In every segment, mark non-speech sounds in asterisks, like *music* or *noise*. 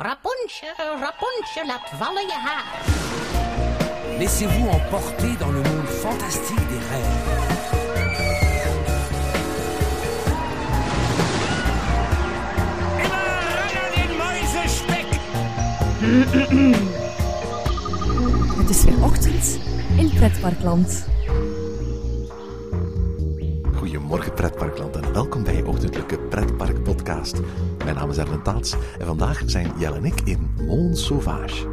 Rapunzel, Rapunzel, laat vallen je haar. Laissez-vous emporter dans le monde fantastique des rêves. Het is weer ochtend in Pretparkland. Goedemorgen pretparkland en welkom bij je ochtendelijke pretpark podcast. Mijn naam is Erwin Taats en vandaag zijn Jelle en ik in Mont Sauvage.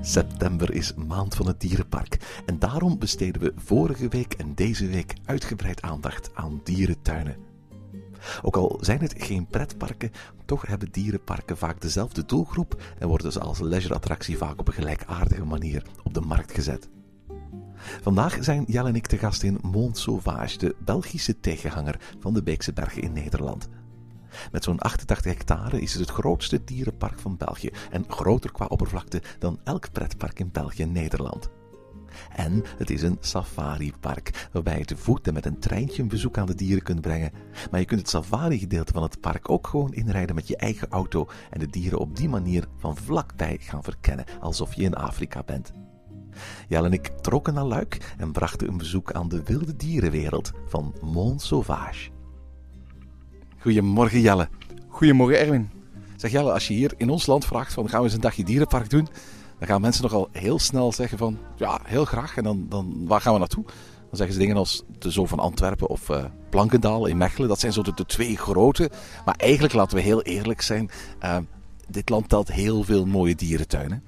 September is maand van het dierenpark en daarom besteden we vorige week en deze week uitgebreid aandacht aan dierentuinen. Ook al zijn het geen pretparken, toch hebben dierenparken vaak dezelfde doelgroep en worden ze als leisureattractie vaak op een gelijkaardige manier op de markt gezet. Vandaag zijn Jelle en ik te gast in Mont Sauvage, de Belgische tegenhanger van de Beekse Bergen in Nederland. Met zo'n 88 hectare is het het grootste dierenpark van België en groter qua oppervlakte dan elk pretpark in België en Nederland. En het is een safaripark, waarbij je te voet en met een treintje een bezoek aan de dieren kunt brengen. Maar je kunt het safari-gedeelte van het park ook gewoon inrijden met je eigen auto en de dieren op die manier van vlakbij gaan verkennen, alsof je in Afrika bent. Jelle en ik trokken naar Luik en brachten een bezoek aan de wilde dierenwereld van Mont Sauvage. Goedemorgen Jelle. Goedemorgen Erwin. Zeg Jelle, als je hier in ons land vraagt van gaan we eens een dagje dierenpark doen, dan gaan mensen nogal heel snel zeggen van ja, heel graag. En dan, dan waar gaan we naartoe? Dan zeggen ze dingen als de Zoo van Antwerpen of uh, Plankendaal in Mechelen. Dat zijn zo de, de, twee grote. Maar eigenlijk, laten we heel eerlijk zijn, uh, dit land telt heel veel mooie dierentuinen.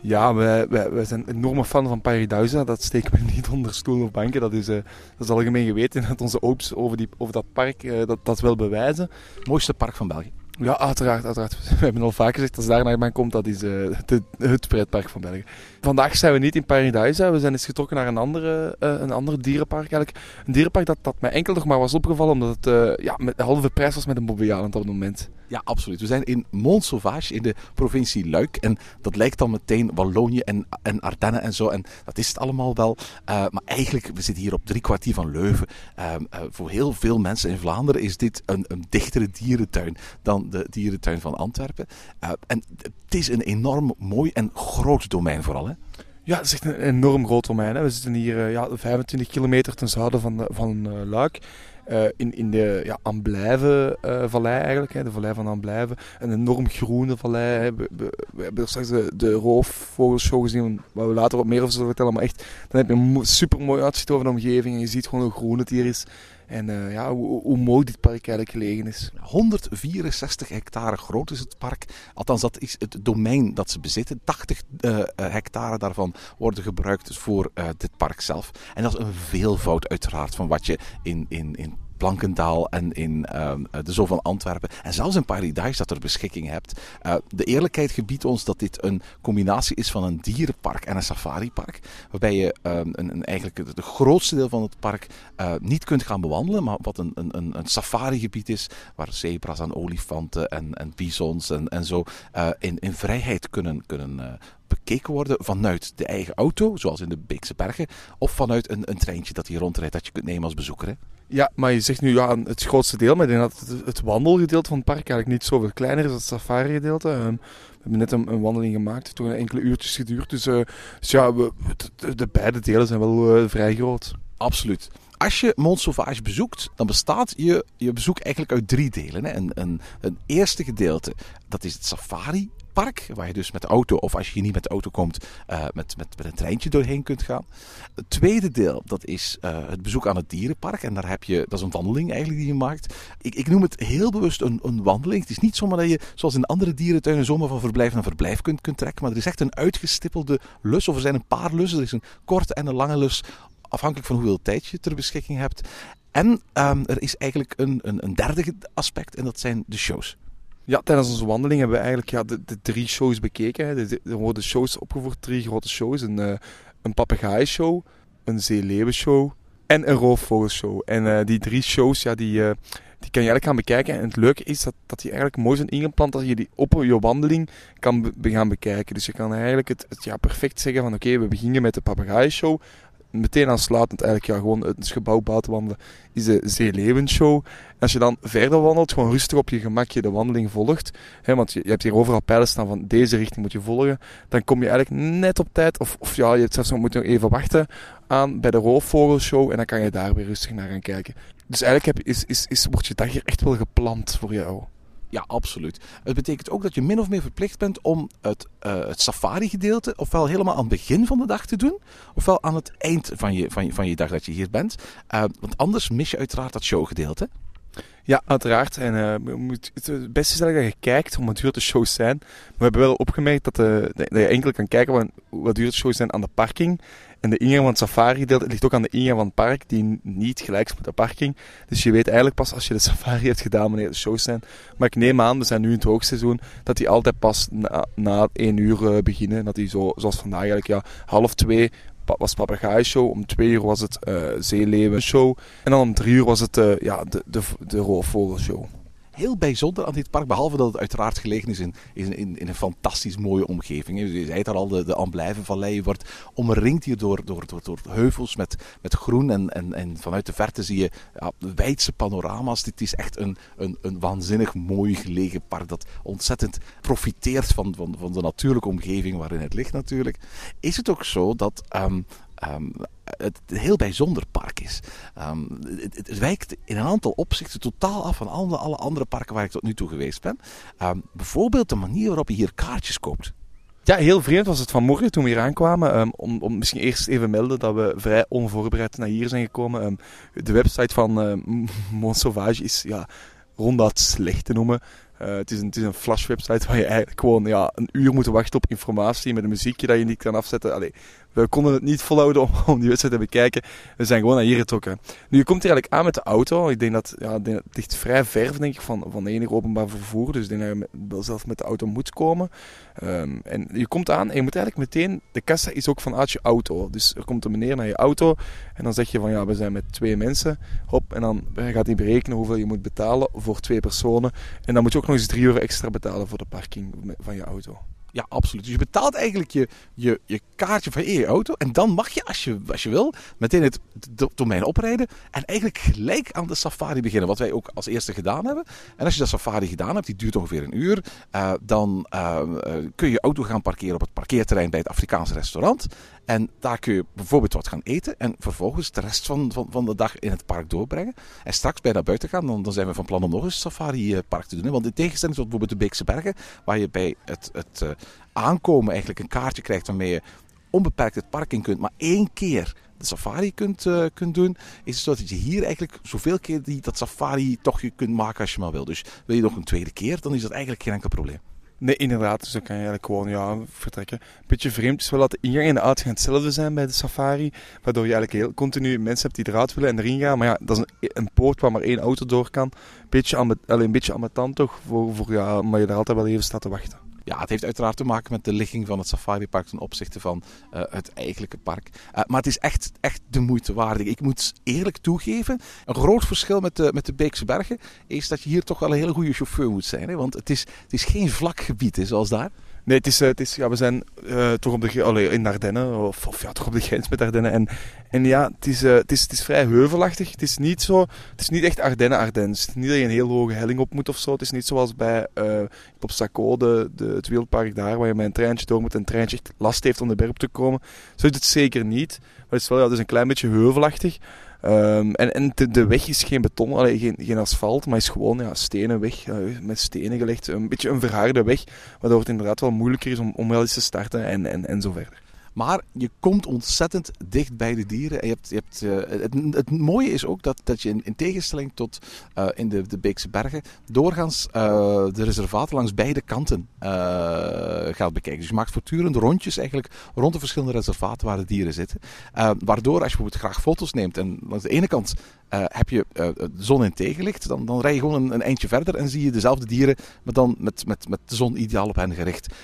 Ja, we, we, we zijn enorme fan van Paradise. Dat steken we *laughs* niet onder stoel of banken. Dat is, uh, dat is algemeen geweten dat onze oops over, die, over dat park dat, dat wil bewijzen. Mooiste park van België. Ja, uiteraard, uiteraard. *laughs* We hebben al vaker gezegd, als daar naar ben komt, dat is uh, het pretpark van België. Vandaag zijn we niet in Paradise. We zijn eens getrokken naar een, andere, uh, een ander dierenpark. Eigenlijk. Een dierenpark dat, dat mij enkel nog maar was opgevallen, omdat het uh, ja, met de halve prijs was met een Bobbejaanland op het moment. Ja, absoluut. We zijn in Mont Sauvage in de provincie Luik. En dat lijkt dan meteen Wallonië en, en Ardennen en zo. En dat is het allemaal wel. Maar eigenlijk, we zitten hier op drie kwartier van Leuven. Uh, voor heel veel mensen in Vlaanderen is dit een, een dichtere dierentuin dan de dierentuin van Antwerpen. en het is een enorm mooi en groot domein vooral, hè? Ja, het is echt een enorm groot domein. Hè. We zitten hier ja, 25 kilometer ten zuiden van, van Luik. In, in de ja, Amblijven-vallei eigenlijk, hè, de vallei van Amblijven. Een enorm groene vallei. We, hebben straks de, de roofvogelshow gezien, waar we later wat meer over zullen vertellen. Maar echt, dan heb je een super mooi uitzicht over de omgeving en je ziet gewoon hoe groen het hier is. En uh, ja, hoe, hoe, mooi dit park eigenlijk gelegen is. 164 hectare groot is het park. Althans, dat is het domein dat ze bezitten. 80 uh, hectare daarvan worden gebruikt voor dit park zelf. En dat is een veelvoud uiteraard van wat je in, in, in Plankendaal en in uh, de Zoo van Antwerpen. En zelfs in Paradise dat er beschikking hebt. Uh, de eerlijkheid gebiedt ons dat dit een combinatie is van een dierenpark en een safaripark. Waarbij je uh, een, een, eigenlijk het grootste deel van het park uh, niet kunt gaan bewandelen. Maar wat een, een, een safarigebied is. Waar zebra's en olifanten en, en bisons en, en zo in, in vrijheid kunnen, kunnen bekeken worden vanuit de eigen auto, zoals in de Beekse Bergen, of vanuit een, een treintje dat hier rondrijdt dat je kunt nemen als bezoeker. Hè? Ja, maar je zegt nu ja, het grootste deel, maar ik denk dat het, het wandelgedeelte van het park eigenlijk niet zoveel kleiner is dan het safari-gedeelte. Um, we hebben net een, een, wandeling gemaakt, toch een enkele uurtjes geduurd. Dus, uh, dus ja, de, de, beide delen zijn wel uh, vrij groot. Absoluut. Als je Mont Sauvage bezoekt, dan bestaat je, je bezoek eigenlijk uit drie delen. Hè. Een, een, een eerste gedeelte, dat is het safari park, waar je dus met de auto, of als je niet met de auto komt, uh, met, met, met een treintje doorheen kunt gaan. Het tweede deel, dat is uh, het bezoek aan het dierenpark. En daar heb je, dat is een wandeling eigenlijk die je maakt. Ik, ik noem het heel bewust een, een wandeling. Het is niet zomaar dat je, zoals in andere dierentuinen, zomaar van verblijf naar verblijf kunt, kunt trekken. Maar er is echt een uitgestippelde lus, of er zijn een paar lussen. Er is een korte en een lange lus, afhankelijk van hoeveel tijd je ter beschikking hebt. En um, er is eigenlijk een, een, een derde aspect, en dat zijn de shows. Ja, tijdens onze wandeling hebben we eigenlijk ja, de, de drie shows bekeken. Hè. De, er worden shows opgevoerd, drie grote shows. Een, uh, een papegaai-show, een zeeleeuwenshow en een roofvogelshow. En uh, die drie shows, ja, die, uh, die kan je eigenlijk gaan bekijken. En het leuke is dat, dat die eigenlijk mooi zijn ingeplant dat je die op je wandeling kan gaan bekijken. Dus je kan eigenlijk het, het ja, perfect zeggen van oké, we beginnen met de papegaaishow. Meteen aansluitend eigenlijk ja, gewoon het gebouw buiten wandelen is de. En als je dan verder wandelt, gewoon rustig op je gemakje de wandeling volgt. Hè, want je, je hebt hier overal pijlen staan van deze richting moet je volgen. Dan kom je eigenlijk net op tijd. Of, of ja, je hebt zelfs nog, moet nog even wachten aan bij de roofvogelshow. En dan kan je daar weer rustig naar gaan kijken. Dus eigenlijk heb, is, is, is, wordt je dag hier echt wel gepland voor jou. Ja, absoluut. Het betekent ook dat je min of meer verplicht bent om het, eh, het safari-gedeelte ofwel helemaal aan het begin van de dag te doen, ofwel aan het eind van je, van je, van je dag dat je hier bent. Eh, want anders mis je uiteraard dat showgedeelte. Ja, uiteraard. En eh, het beste is dat je kijkt hoe duur de shows zijn. We hebben wel opgemerkt dat, dat je enkel kan kijken wat, wat duur de shows zijn aan de parking. En de ingang van het safari gedeelte ligt ook aan de ingang van het park, die niet gelijk is met de parking. Dus je weet eigenlijk pas als je de *laughs* safari hebt gedaan wanneer de shows zijn. Maar ik neem aan, we zijn nu in het hoogseizoen, dat die altijd pas na, na uur eh, beginnen. En dat die zo, zoals vandaag eigenlijk, ja, half twee was papegaaishow, om twee uur was het eh zeeleeuwenshow. En dan om drie uur was het eh, ja, de, de, de roofvogelshow. Heel bijzonder aan dit park, behalve dat het uiteraard gelegen is in, in, in, een fantastisch mooie omgeving. Je zei het al, de, de Amblijvenvallei wordt omringd hier door, door, door, door heuvels met, met groen. En, en, en vanuit de verte zie je ja, wijdse panorama's. Dit is echt een, een, een waanzinnig mooi gelegen park dat ontzettend profiteert van, van, van de natuurlijke omgeving waarin het ligt natuurlijk. Is het ook zo dat... ehm, ehm, het een heel bijzonder park is. Ehm, het, het- wijkt in een aantal opzichten totaal af van alle, andere parken waar ik tot nu toe geweest ben. Ehm, bijvoorbeeld de manier waarop je hier kaartjes koopt. Ja, heel vreemd was het vanmorgen toen we hier aankwamen. Om, om misschien eerst even melden dat we vrij onvoorbereid naar hier zijn gekomen. De website van ehm *laughs* Mont Sauvage is ja, ronduit slecht te noemen. Eh, het, is een, het is een flash website waar je eigenlijk gewoon ja, een uur moet wachten op informatie met een muziekje dat je niet kan afzetten. Allee, we konden het niet volhouden om, *laughs* om die wedstrijd te bekijken. We zijn gewoon naar hier getrokken. Nu, je komt hier eigenlijk aan met de auto. Ik denk dat ja, het ligt vrij ver denk ik, van, van enig openbaar vervoer. Dus ik denk dat je wel zelf met de auto moet komen. Ehm, en je komt aan en je moet eigenlijk meteen... De kassa is ook vanuit je auto. Dus er komt een meneer naar je auto en dan zeg je van ja, we zijn met twee mensen. Hop, en dan gaat hij berekenen hoeveel je moet betalen voor twee personen. En dan moet je ook nog eens drie euro extra betalen voor de parking van je auto. Ja, absoluut. Dus je betaalt eigenlijk je, je, je kaartje van je auto. En dan mag je, als je, als je wil, meteen het do- domein oprijden. En eigenlijk gelijk aan de safari beginnen. Wat wij ook als eerste gedaan hebben. En als je dat safari gedaan hebt, die duurt ongeveer een uur. eh, dan eh, eh, kun je je auto gaan parkeren op het parkeerterrein bij het Afrikaanse restaurant. En daar kun je bijvoorbeeld wat gaan eten. En vervolgens de rest van, van, van de dag in het park doorbrengen. En straks bij naar buiten gaan, dan, dan zijn we van plan om nog eens een safari-park te doen. Want in tegenstelling tot bijvoorbeeld de Beekse Bergen, waar je bij het, het eh, aankomen eigenlijk een kaartje krijgt waarmee je onbeperkt het park in kunt, maar één keer de safari kunt, eh, kunt doen, is het zo dat je hier eigenlijk zoveel keer die, dat safari-tochtje kunt maken als je maar wil. Dus wil je nog een tweede keer, dan is dat eigenlijk geen enkel probleem. Nee, inderdaad. Dus dan kan je eigenlijk gewoon ja, vertrekken. Beetje vreemd is wel dat de ingang en de uitgang hetzelfde zijn bij de safari. Waardoor je eigenlijk heel continu mensen hebt die eruit willen en erin gaan. Maar ja, dat is een, poort waar maar één auto door kan. Beetje ambe- allee, een beetje ambetant toch, voor, voor, ja, maar je er altijd wel even staat te wachten. Ja, het heeft uiteraard te maken met de ligging van het safaripark ten opzichte van eh, het eigenlijke park. Eh, maar het is echt, echt de moeite waard. Ik moet eerlijk toegeven, een groot verschil met de, met de Beekse Bergen is dat je hier toch wel een hele goede chauffeur moet zijn. Hè? Want het is, het is geen vlak gebied, hè, zoals daar. Nee, het is, eh, het is, ja, we zijn eh, toch op de, allee, in Ardennen, of, of ja, toch op de grens met Ardennen. En, en ja, het is, eh, het, is, het is vrij heuvelachtig. Het is niet zo, het is niet echt Ardennen-Ardennes. Het is niet dat je een heel hoge helling op moet of zo. Het is niet zoals bij eh, op Saco, de, het wildpark daar, waar je met een treintje door moet en een treintje echt last heeft om de berg op te komen. Zo is het zeker niet. Maar het is wel ja, het een klein beetje heuvelachtig. Ehm, en en de, weg is geen beton, allee, geen, geen asfalt, maar is gewoon ja, stenen weg, met stenen gelegd. Een beetje een verharde weg, waardoor het inderdaad wel moeilijker is om, om wel eens te starten en, en, en zo verder. Maar je komt ontzettend dicht bij de dieren. En je hebt, je hebt, eh, het, het mooie is ook dat, dat je in, in tegenstelling tot eh, in de, de Beekse Bergen doorgaans eh, de reservaten langs beide kanten gaat bekijken. Dus je maakt voortdurend rondjes eigenlijk rond de verschillende reservaten waar de dieren zitten. Waardoor als je bijvoorbeeld graag foto's neemt en langs de ene kant heb je de zon in tegenlicht, dan, dan rij je gewoon een, een eindje verder en zie je dezelfde dieren, maar dan met, met, met de zon ideaal op hen gericht.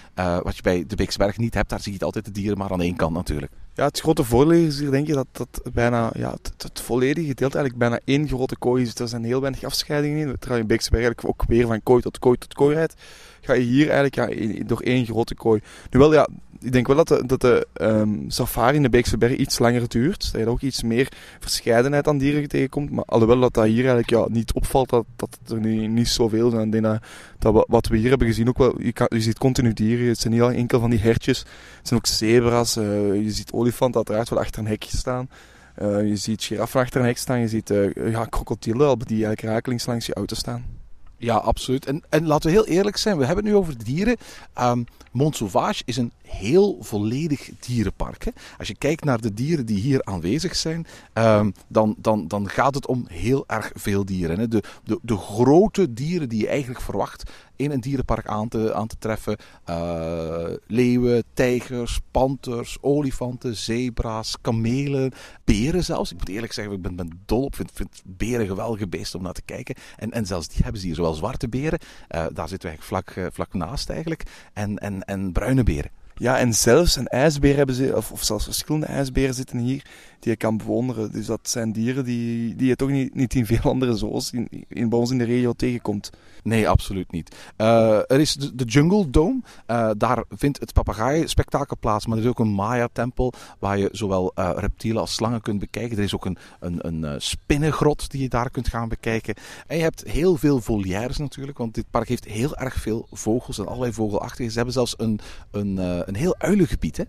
Wat je bij de Beekse Bergen niet hebt, daar zie je altijd de dieren maar aan kant natuurlijk. Ja, het grote voordeel is hier denk je dat, dat bijna ja, het, volledige gedeelte eigenlijk bijna één grote kooi is. Er zijn heel weinig afscheidingen in. Terwijl in Beekse eigenlijk ook weer van kooi tot kooi tot kooi rijdt. Ga je hier eigenlijk ja, door één grote kooi. Nu wel, ja, ik denk wel dat de, dat de ehm, safari in de Beekse Berg iets langer duurt. Dat je ook iets meer verscheidenheid aan dieren tegenkomt. Maar alhoewel dat, dat hier eigenlijk ja, niet opvalt, dat, dat er niet, niet zoveel zijn. Denk dat, dat wat we hier hebben gezien ook wel, je, kan, je ziet continu dieren. Het zijn niet alleen enkel van die hertjes. Het zijn ook zebra's. eh, je ziet olifanten uiteraard wel achter een hekje staan. Eh, je ziet giraffen achter een hek staan. Je ziet eh ja, krokodillen die eigenlijk rakelings langs je auto staan. Ja, absoluut. En, en laten we heel eerlijk zijn, we hebben het nu over dieren. Ehm Mont Sauvage is een heel volledig dierenpark. Hè. Als je kijkt naar de dieren die hier aanwezig zijn, ehm, dan, dan, dan gaat het om heel erg veel dieren. Hè. De, de, de grote dieren die je eigenlijk verwacht in een dierenpark aan te, aan te treffen. eh, leeuwen, tijgers, panters, olifanten, zebra's, kamelen, beren zelfs. Ik moet eerlijk zeggen, ik ben, ben dol op. vind, vind beren geweldige beesten om naar te kijken. En, en zelfs die hebben ze hier, zowel zwarte beren, eh, daar zitten we eigenlijk vlak, eh, vlak naast eigenlijk, en, en, en bruine beren. Ja, en zelfs een ijsbeer hebben ze, of, of zelfs verschillende ijsberen zitten hier, die je kan bewonderen. Dus dat zijn dieren die, die je toch niet, niet in veel andere zoos in, in, bij ons in de regio tegenkomt. Nee, absoluut niet. Eh, er is de, Jungle Dome. Eh, daar vindt het papegaaienspektakel plaats. Maar er is ook een Maya-tempel waar je zowel eh, reptielen als slangen kunt bekijken. Er is ook een, een, een spinnengrot die je daar kunt gaan bekijken. En je hebt heel veel volières natuurlijk. Want dit park heeft heel erg veel vogels en allerlei vogelachtige. Ze hebben zelfs een, een, een heel uilengebied. Hè?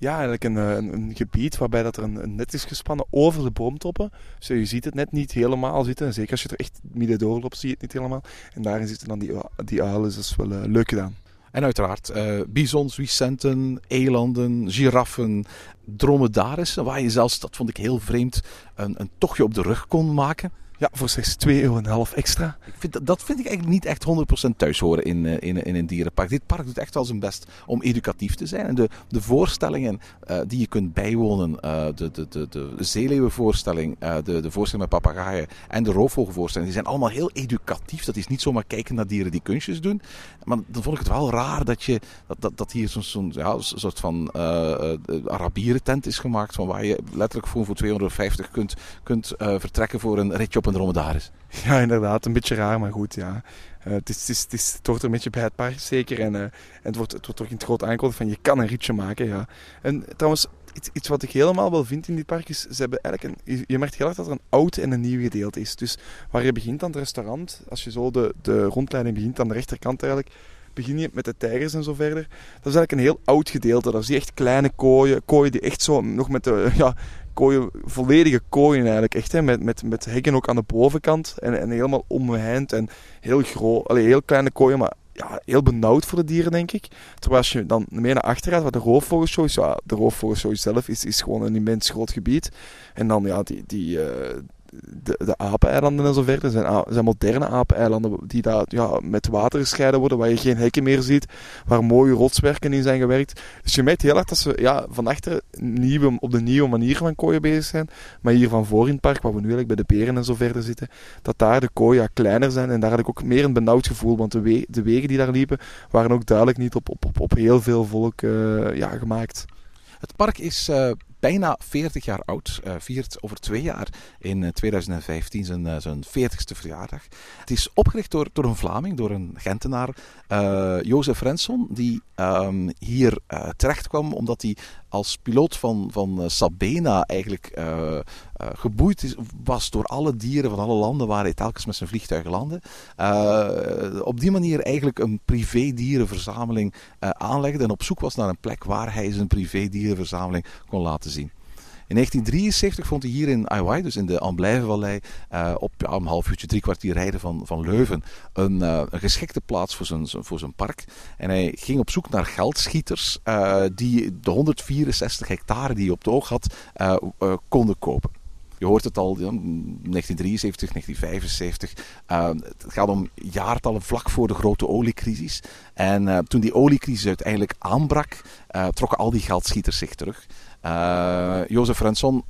Ja, eigenlijk een, eh, een, een gebied waarbij dat er een, net is gespannen over de boomtoppen. Dus je ziet het net niet helemaal zitten. En zeker als je er echt midden doorloopt, zie je het niet helemaal. En daarin zitten dan die, die uilen. Dus dat is wel eh, leuk gedaan. En uiteraard eh bisons, wicenten, elanden, giraffen, dromedarissen. Waar je zelfs, dat vond ik heel vreemd, een, een tochtje op de rug kon maken. Ja, voor slechts 2,5 euro extra. Ik vind, dat- vind ik eigenlijk niet echt 100% thuis horen in, eh, in, in een dierenpark. Dit park doet echt wel zijn best om educatief te zijn. En de, de voorstellingen eh, die je kunt bijwonen, eh, de, de, de, de zeeleeuwenvoorstelling, de, de voorstelling met papegaaien en de roofvogelvoorstelling, die zijn allemaal heel educatief. Dat is niet zomaar kijken naar dieren die kunstjes doen. Maar dan vond ik het wel raar dat, je, dat, dat, dat hier zo'n zo'n ja, soort van Arabieren tent is gemaakt. Van waar je letterlijk voor, voor 250 kunt, kunt vertrekken voor een ritje op een dromedaris. *laughs* Ja, inderdaad. Een beetje raar, maar goed, ja. Eh, het, is, is, is, een beetje bij het park, zeker. En, eh, en het, wordt, het wordt toch in het groot aangekondigd van je kan een ritje maken, ja. En trouwens, iets, wat ik helemaal wel vind in dit park is, ze hebben eigenlijk een, je- je merkt heel erg dat er een oud en een nieuw gedeelte is. Dus waar je begint aan het restaurant, als je zo de, de rondleiding begint aan de rechterkant eigenlijk, begin je met de tijgers en zo verder. Dat is eigenlijk een heel oud gedeelte. Daar zie je echt kleine kooien, kooien die echt zo nog met de, *laughs* ja, kooien, volledige kooien eigenlijk echt, hè, met, met, met hekken ook aan de bovenkant en, en helemaal omheind en heel groot, allee, heel kleine kooien, maar ja, heel benauwd voor de dieren, denk ik. Terwijl als je dan meer naar achter gaat, waar de roofvogelshow is, ja, de roofvogelshow zelf is, is gewoon een immens groot gebied. En dan, ja, die, die, eh, de, de apeneilanden en zo verder zijn, zijn moderne apeneilanden die daar ja, met water gescheiden worden, waar je geen hekken meer ziet, waar mooie rotswerken in zijn gewerkt. Dus je merkt heel erg dat ze ja, van achter nieuwe, op de nieuwe manier van kooien bezig zijn. Maar hier van voor in het park, waar we nu eigenlijk bij de beren en zo verder zitten, dat daar de kooien kleiner zijn. En daar had ik ook meer een benauwd gevoel, want de wegen die daar liepen, waren ook duidelijk niet op, op, op, op heel veel volk eh, ja, gemaakt. Het park is eh, bijna 40 jaar oud. eh viert over twee jaar in eh, 2015 zijn, eh, zijn 40ste verjaardag. Het is opgericht door, door een Vlaming, door een Gentenaar, eh Jozef Renson, die ehm, hier eh, terecht kwam omdat hij als piloot van, van eh, Sabena eigenlijk eh, geboeid was door alle dieren van alle landen waar hij telkens met zijn vliegtuig landde. Eh, op die manier eigenlijk een privé-dierenverzameling eh, aanlegde en op zoek was naar een plek waar hij zijn privé-dierenverzameling kon laten zien. In 1973 vond hij hier in Aiwai, dus in de Amblijvenvallei, eh op een half uurtje, drie kwartier rijden van, van Leuven, een, geschikte plaats voor zijn, voor zijn park. En hij ging op zoek naar geldschieters die de 164 hectare die hij op het oog had, konden kopen. Je hoort het al, ja, 1973, 1975. eh, het gaat om jaartallen vlak voor de grote oliecrisis. En eh, toen die oliecrisis uiteindelijk aanbrak, eh, trokken al die geldschieters zich terug. Jozef Renson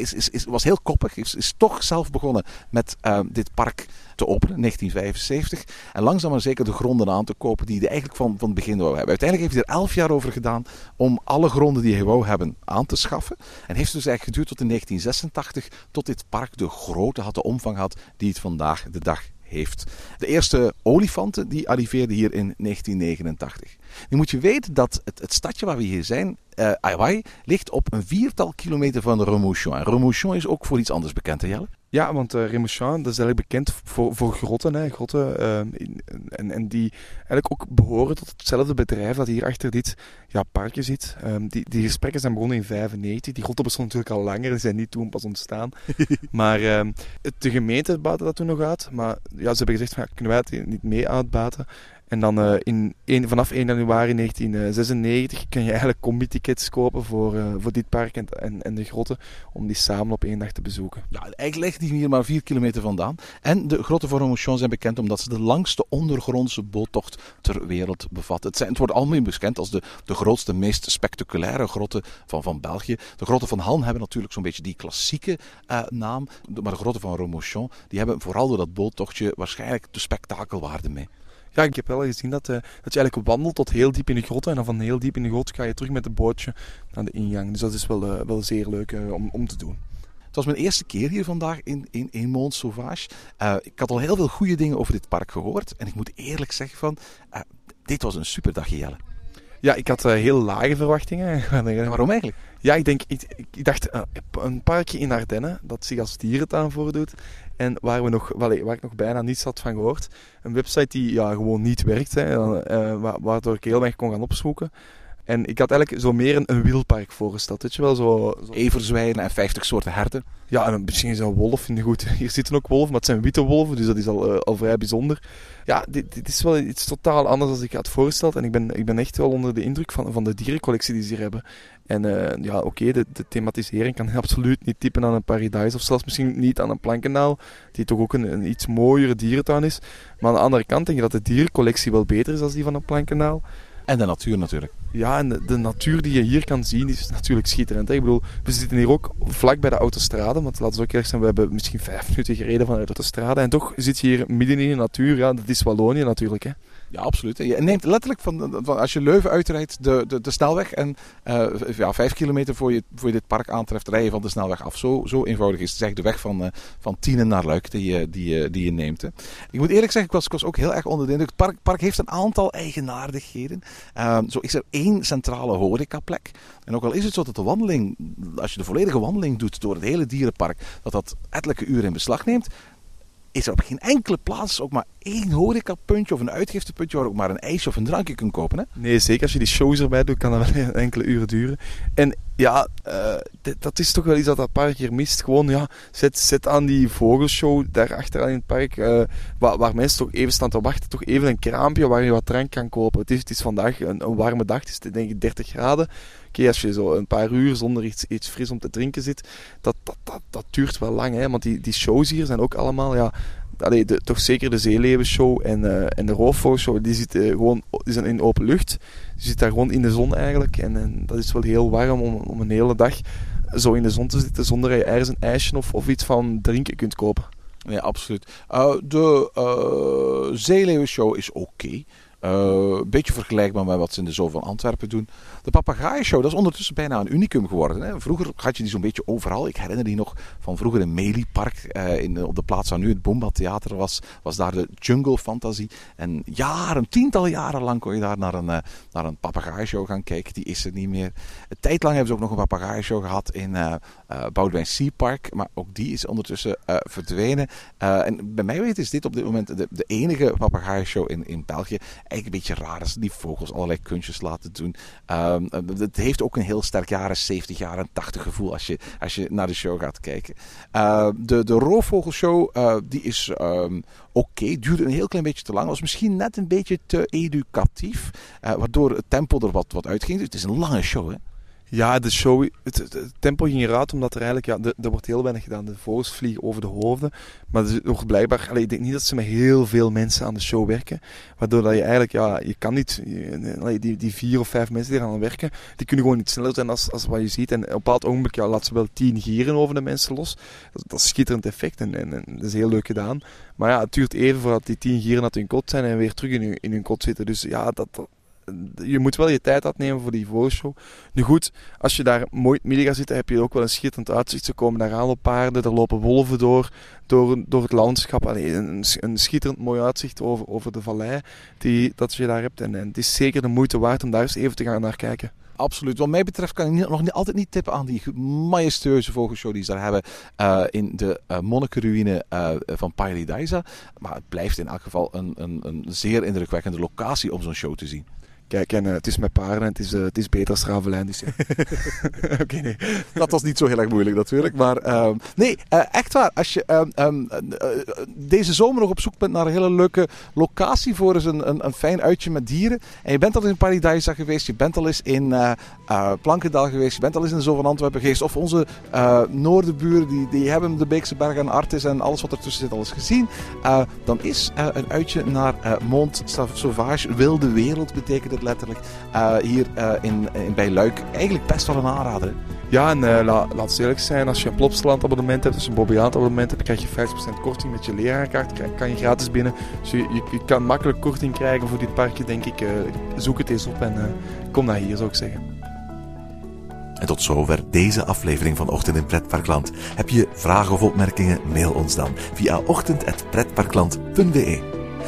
is, is, was heel koppig, is, is toch zelf begonnen met uh, dit park te openen, 1975. En langzaam maar zeker de gronden aan te kopen die hij eigenlijk van, van het begin wou hebben. Uiteindelijk heeft hij er elf jaar over gedaan om alle gronden die hij wou hebben aan te schaffen. En heeft dus eigenlijk geduurd tot in 1986, tot dit park de grootte had, de omvang had die het vandaag de dag heeft. De eerste olifanten die arriveerden hier in 1989. Nu moet je weten dat het, het stadje waar we hier zijn, uh, Hawaii, ligt op een viertal kilometer van Remouchon. En Remouchon is ook voor iets anders bekend, hè Jelle? Ja, want uh, dat is eigenlijk bekend voor, voor grotten. Hè, grotten uh, in, en, en die eigenlijk ook behoren tot hetzelfde bedrijf dat hier achter dit ja, parkje zit. Um, die, die gesprekken zijn begonnen in 1995. Die grotten bestonden natuurlijk al langer, die zijn niet toen pas ontstaan. *laughs* maar um, de gemeente baatte dat toen nog uit. Maar ja, ze hebben gezegd, van, kunnen wij het niet mee uitbaten? En dan uh, in vanaf 1 januari 1996 kun je eigenlijk combi-tickets kopen voor, uh, voor dit park en, en, de grotten, om die samen op één dag te bezoeken. Ja, eigenlijk ligt die hier maar 4 kilometer vandaan. En de grotten van Romochon zijn bekend omdat ze de langste ondergrondse boottocht ter wereld bevatten. Het, zijn, het wordt algemeen bekend als de, de grootste, meest spectaculaire grotten van, van België. De grotten van Han hebben natuurlijk zo'n beetje die klassieke naam, maar de grotten van Romochon, die hebben vooral door dat boottochtje waarschijnlijk de spektakelwaarde mee. Ja, ik heb wel gezien dat, uh, dat je eigenlijk wandelt tot heel diep in de grot. En dan van heel diep in de grot ga je terug met het bootje naar de ingang. Dus dat is wel, uh, wel zeer leuk uh, om, om te doen. Het was mijn eerste keer hier vandaag in, in, in Mont Sauvage. ik had al heel veel goede dingen over dit park gehoord. En ik moet eerlijk zeggen van, dit was een super dagje Jelle. Ja, ik had heel lage verwachtingen. *laughs* Waarom eigenlijk? Ja, ik, denk, ik, ik dacht, een parkje in Ardennen dat zich als dierentuin voordoet. En waar, we nog, waar ik nog bijna niets had van gehoord. Een website die ja, gewoon niet werkt, hè, uh, waardoor ik heel weinig kon gaan opzoeken. En ik had eigenlijk zo meer een, een wielpark voorgesteld. Weet je wel, zo, zo... Everzwijnen en 50 soorten herten. Ja, en misschien is een wolf. Goed, *laughs* hier zitten ook wolven, maar het zijn witte wolven, dus dat is al, uh, al vrij bijzonder. Ja, dit, dit, is wel iets totaal anders dan ik had voorgesteld. En ik ben, ik ben echt wel onder de indruk van, van de dierencollectie die ze hier hebben. En uh, ja, oké, okay, de, de, thematisering kan *laughs* absoluut niet typen aan een paradijs of zelfs misschien niet aan een plankendaal, die toch ook een, een, iets mooiere dierentuin is. Maar aan de andere kant denk ik dat de dierencollectie wel beter is dan die van een plankendaal. En de natuur natuurlijk. Ja, en de, natuur die je hier kan zien is natuurlijk schitterend. Ik bedoel, we zitten hier ook vlak bij de autostrade. Want laten we ook eerlijk zijn, we hebben misschien vijf minuten gereden vanuit de autostrade. En toch zit je hier midden in de natuur. Ja, dat is Wallonië natuurlijk. Hè? Ja, absoluut. Je neemt letterlijk van, als je Leuven uitrijdt de, de, de snelweg en uh, ja, vijf kilometer voor je, voor je dit park aantreft, rij je van de snelweg af. Zo, zo eenvoudig is het. Is de weg van, uh, van Tienen naar Luik die, die, die je neemt. Hè. Ik moet eerlijk zeggen, ik was, ik was ook heel erg onder de indruk. Het park, park heeft een aantal eigenaardigheden. Uh, zo is er één centrale horecaplek. En ook al is het zo dat de wandeling, als je de volledige wandeling doet door het hele dierenpark, dat dat ettelijke uren in beslag neemt is er op geen enkele plaats ook maar één horecapuntje of een uitgiftepuntje waar ook maar een ijsje of een drankje kunt kopen. Hè? Nee, zeker. Als je die shows erbij doet, kan dat wel enkele uren duren. En ja, uh, dat is toch wel iets dat dat park hier mist. Gewoon, ja, zet, zet aan die vogelshow daar achteraan in het park, uh, waar, waar, mensen toch even staan te wachten. Toch even een kraampje waar je wat drank kan kopen. Het is, het is vandaag een, een warme dag, het is denk ik 30 graden. Als je zo een paar uur zonder iets, iets fris om te drinken zit, dat, dat, dat, dat duurt wel lang. Hè? Want die, die shows hier zijn ook allemaal, ja, allee, de, toch zeker de Zeeleeuwenshow en, uh, en de Roofvogelshow, die, zitten gewoon, die zijn in open lucht. Je zit daar gewoon in de zon eigenlijk. En, en dat is wel heel warm om, om een hele dag zo in de zon te zitten zonder dat je ergens een ijsje of, of iets van drinken kunt kopen. Ja, absoluut. Uh, de uh, Zeeleeuwenshow is oké. Uh, een beetje vergelijkbaar met wat ze in de Zoo van Antwerpen doen. De papegaaien-show, dat is ondertussen bijna een unicum geworden. Hè. Vroeger had je die zo'n beetje overal. Ik herinner die nog van vroeger in Meliepark. Uh, in, op de plaats waar nu het Boomba Theater was, was daar de Jungle Fantasie. En jaren, tientallen jaren lang kon je daar naar een, uh, naar een papegaaien-show gaan kijken. Die is er niet meer. Een tijd lang hebben ze ook nog een papegaaien-show gehad in uh, Boudewijn Sea Park. Maar ook die is ondertussen verdwenen. en bij mij weet is dit op dit moment de, de enige papegaaien-show in, in België eigenlijk een beetje raar is die vogels allerlei kunstjes laten doen. Um, het heeft ook een heel sterk jaren 70, jaren 80 gevoel als je, als je naar de show gaat kijken. Uh, de, de roofvogelshow uh, die is um, oké, okay. duurde een heel klein beetje te lang. Was misschien net een beetje te educatief, uh, waardoor het tempo er wat, wat uitging. Het is een lange show hè. Ja, de show, het, tempo ging eruit omdat er eigenlijk, ja, wordt heel weinig gedaan. De vogels vliegen over de hoofden. Maar er wordt blijkbaar, allee, ik denk niet dat ze met heel veel mensen aan de show werken. Waardoor dat je eigenlijk, ja, je kan niet, die, die vier of vijf mensen die eraan werken, die kunnen gewoon niet sneller zijn als, als wat je ziet. En op een bepaald ogenblik, ja, laat ze wel tien gieren over de mensen los. Dat, dat is schitterend effect en, en, dat is heel leuk gedaan. Maar ja, het duurt even voordat die tien gieren uit hun kot zijn en weer terug in hun, in hun kot zitten. Dus ja, dat- je moet wel je tijd uitnemen voor die vogelshow. Nu goed, als je daar mooi midden gaat zitten, heb je ook wel een schitterend uitzicht. Ze komen daar aan op paarden, er lopen wolven door, door, door het landschap. Allee, een, een schitterend mooi uitzicht over, over de vallei die, dat je daar hebt. En, en het is zeker de moeite waard om daar eens even te gaan naar kijken. Absoluut. Wat mij betreft kan ik nog niet, altijd niet tippen aan die majestueuze vogelshow die ze daar hebben eh, in de uh, monnikenruïne eh, van Paradise. Maar het blijft in elk geval een, een, een zeer indrukwekkende locatie om zo'n show te zien. Kijk, en eh, het is met paarden en het is, eh, het is beter als Ravelijn. Dus ja. *laughs* Oké, nee. Dat was niet zo heel erg moeilijk natuurlijk. Maar ehm, nee, eh, echt waar. Als je ehm, ehm, eh, deze zomer nog op zoek bent naar een hele leuke locatie voor eens een, een, een fijn uitje met dieren. En je bent al eens in Paradise geweest, je bent al eens in Plankendaal geweest, je bent al eens in de Zoo van Antwerpen geweest. Of onze noordenburen, die, die hebben de Beekse Bergen en Artis en alles wat ertussen zit al eens gezien. Dan is een uitje naar Mont Sauvage, wilde wereld betekent het letterlijk, eh, hier eh, in, in, bij Luik eigenlijk best wel een aanrader. hè? Ja, en eh, la, laat het eerlijk zijn, als je een Plopsaland abonnement hebt, als je een Bobbejaand abonnement hebt, dan krijg je 50% korting met je leraarkaart, kan je gratis binnen. Dus je, je, je kan makkelijk korting krijgen voor dit parkje, denk ik. Eh, zoek het eens op en eh, kom naar hier, zou ik zeggen. En tot zover deze aflevering van Ochtend in Pretparkland. Heb je vragen of opmerkingen? Mail ons dan via ochtend.pretparkland.be.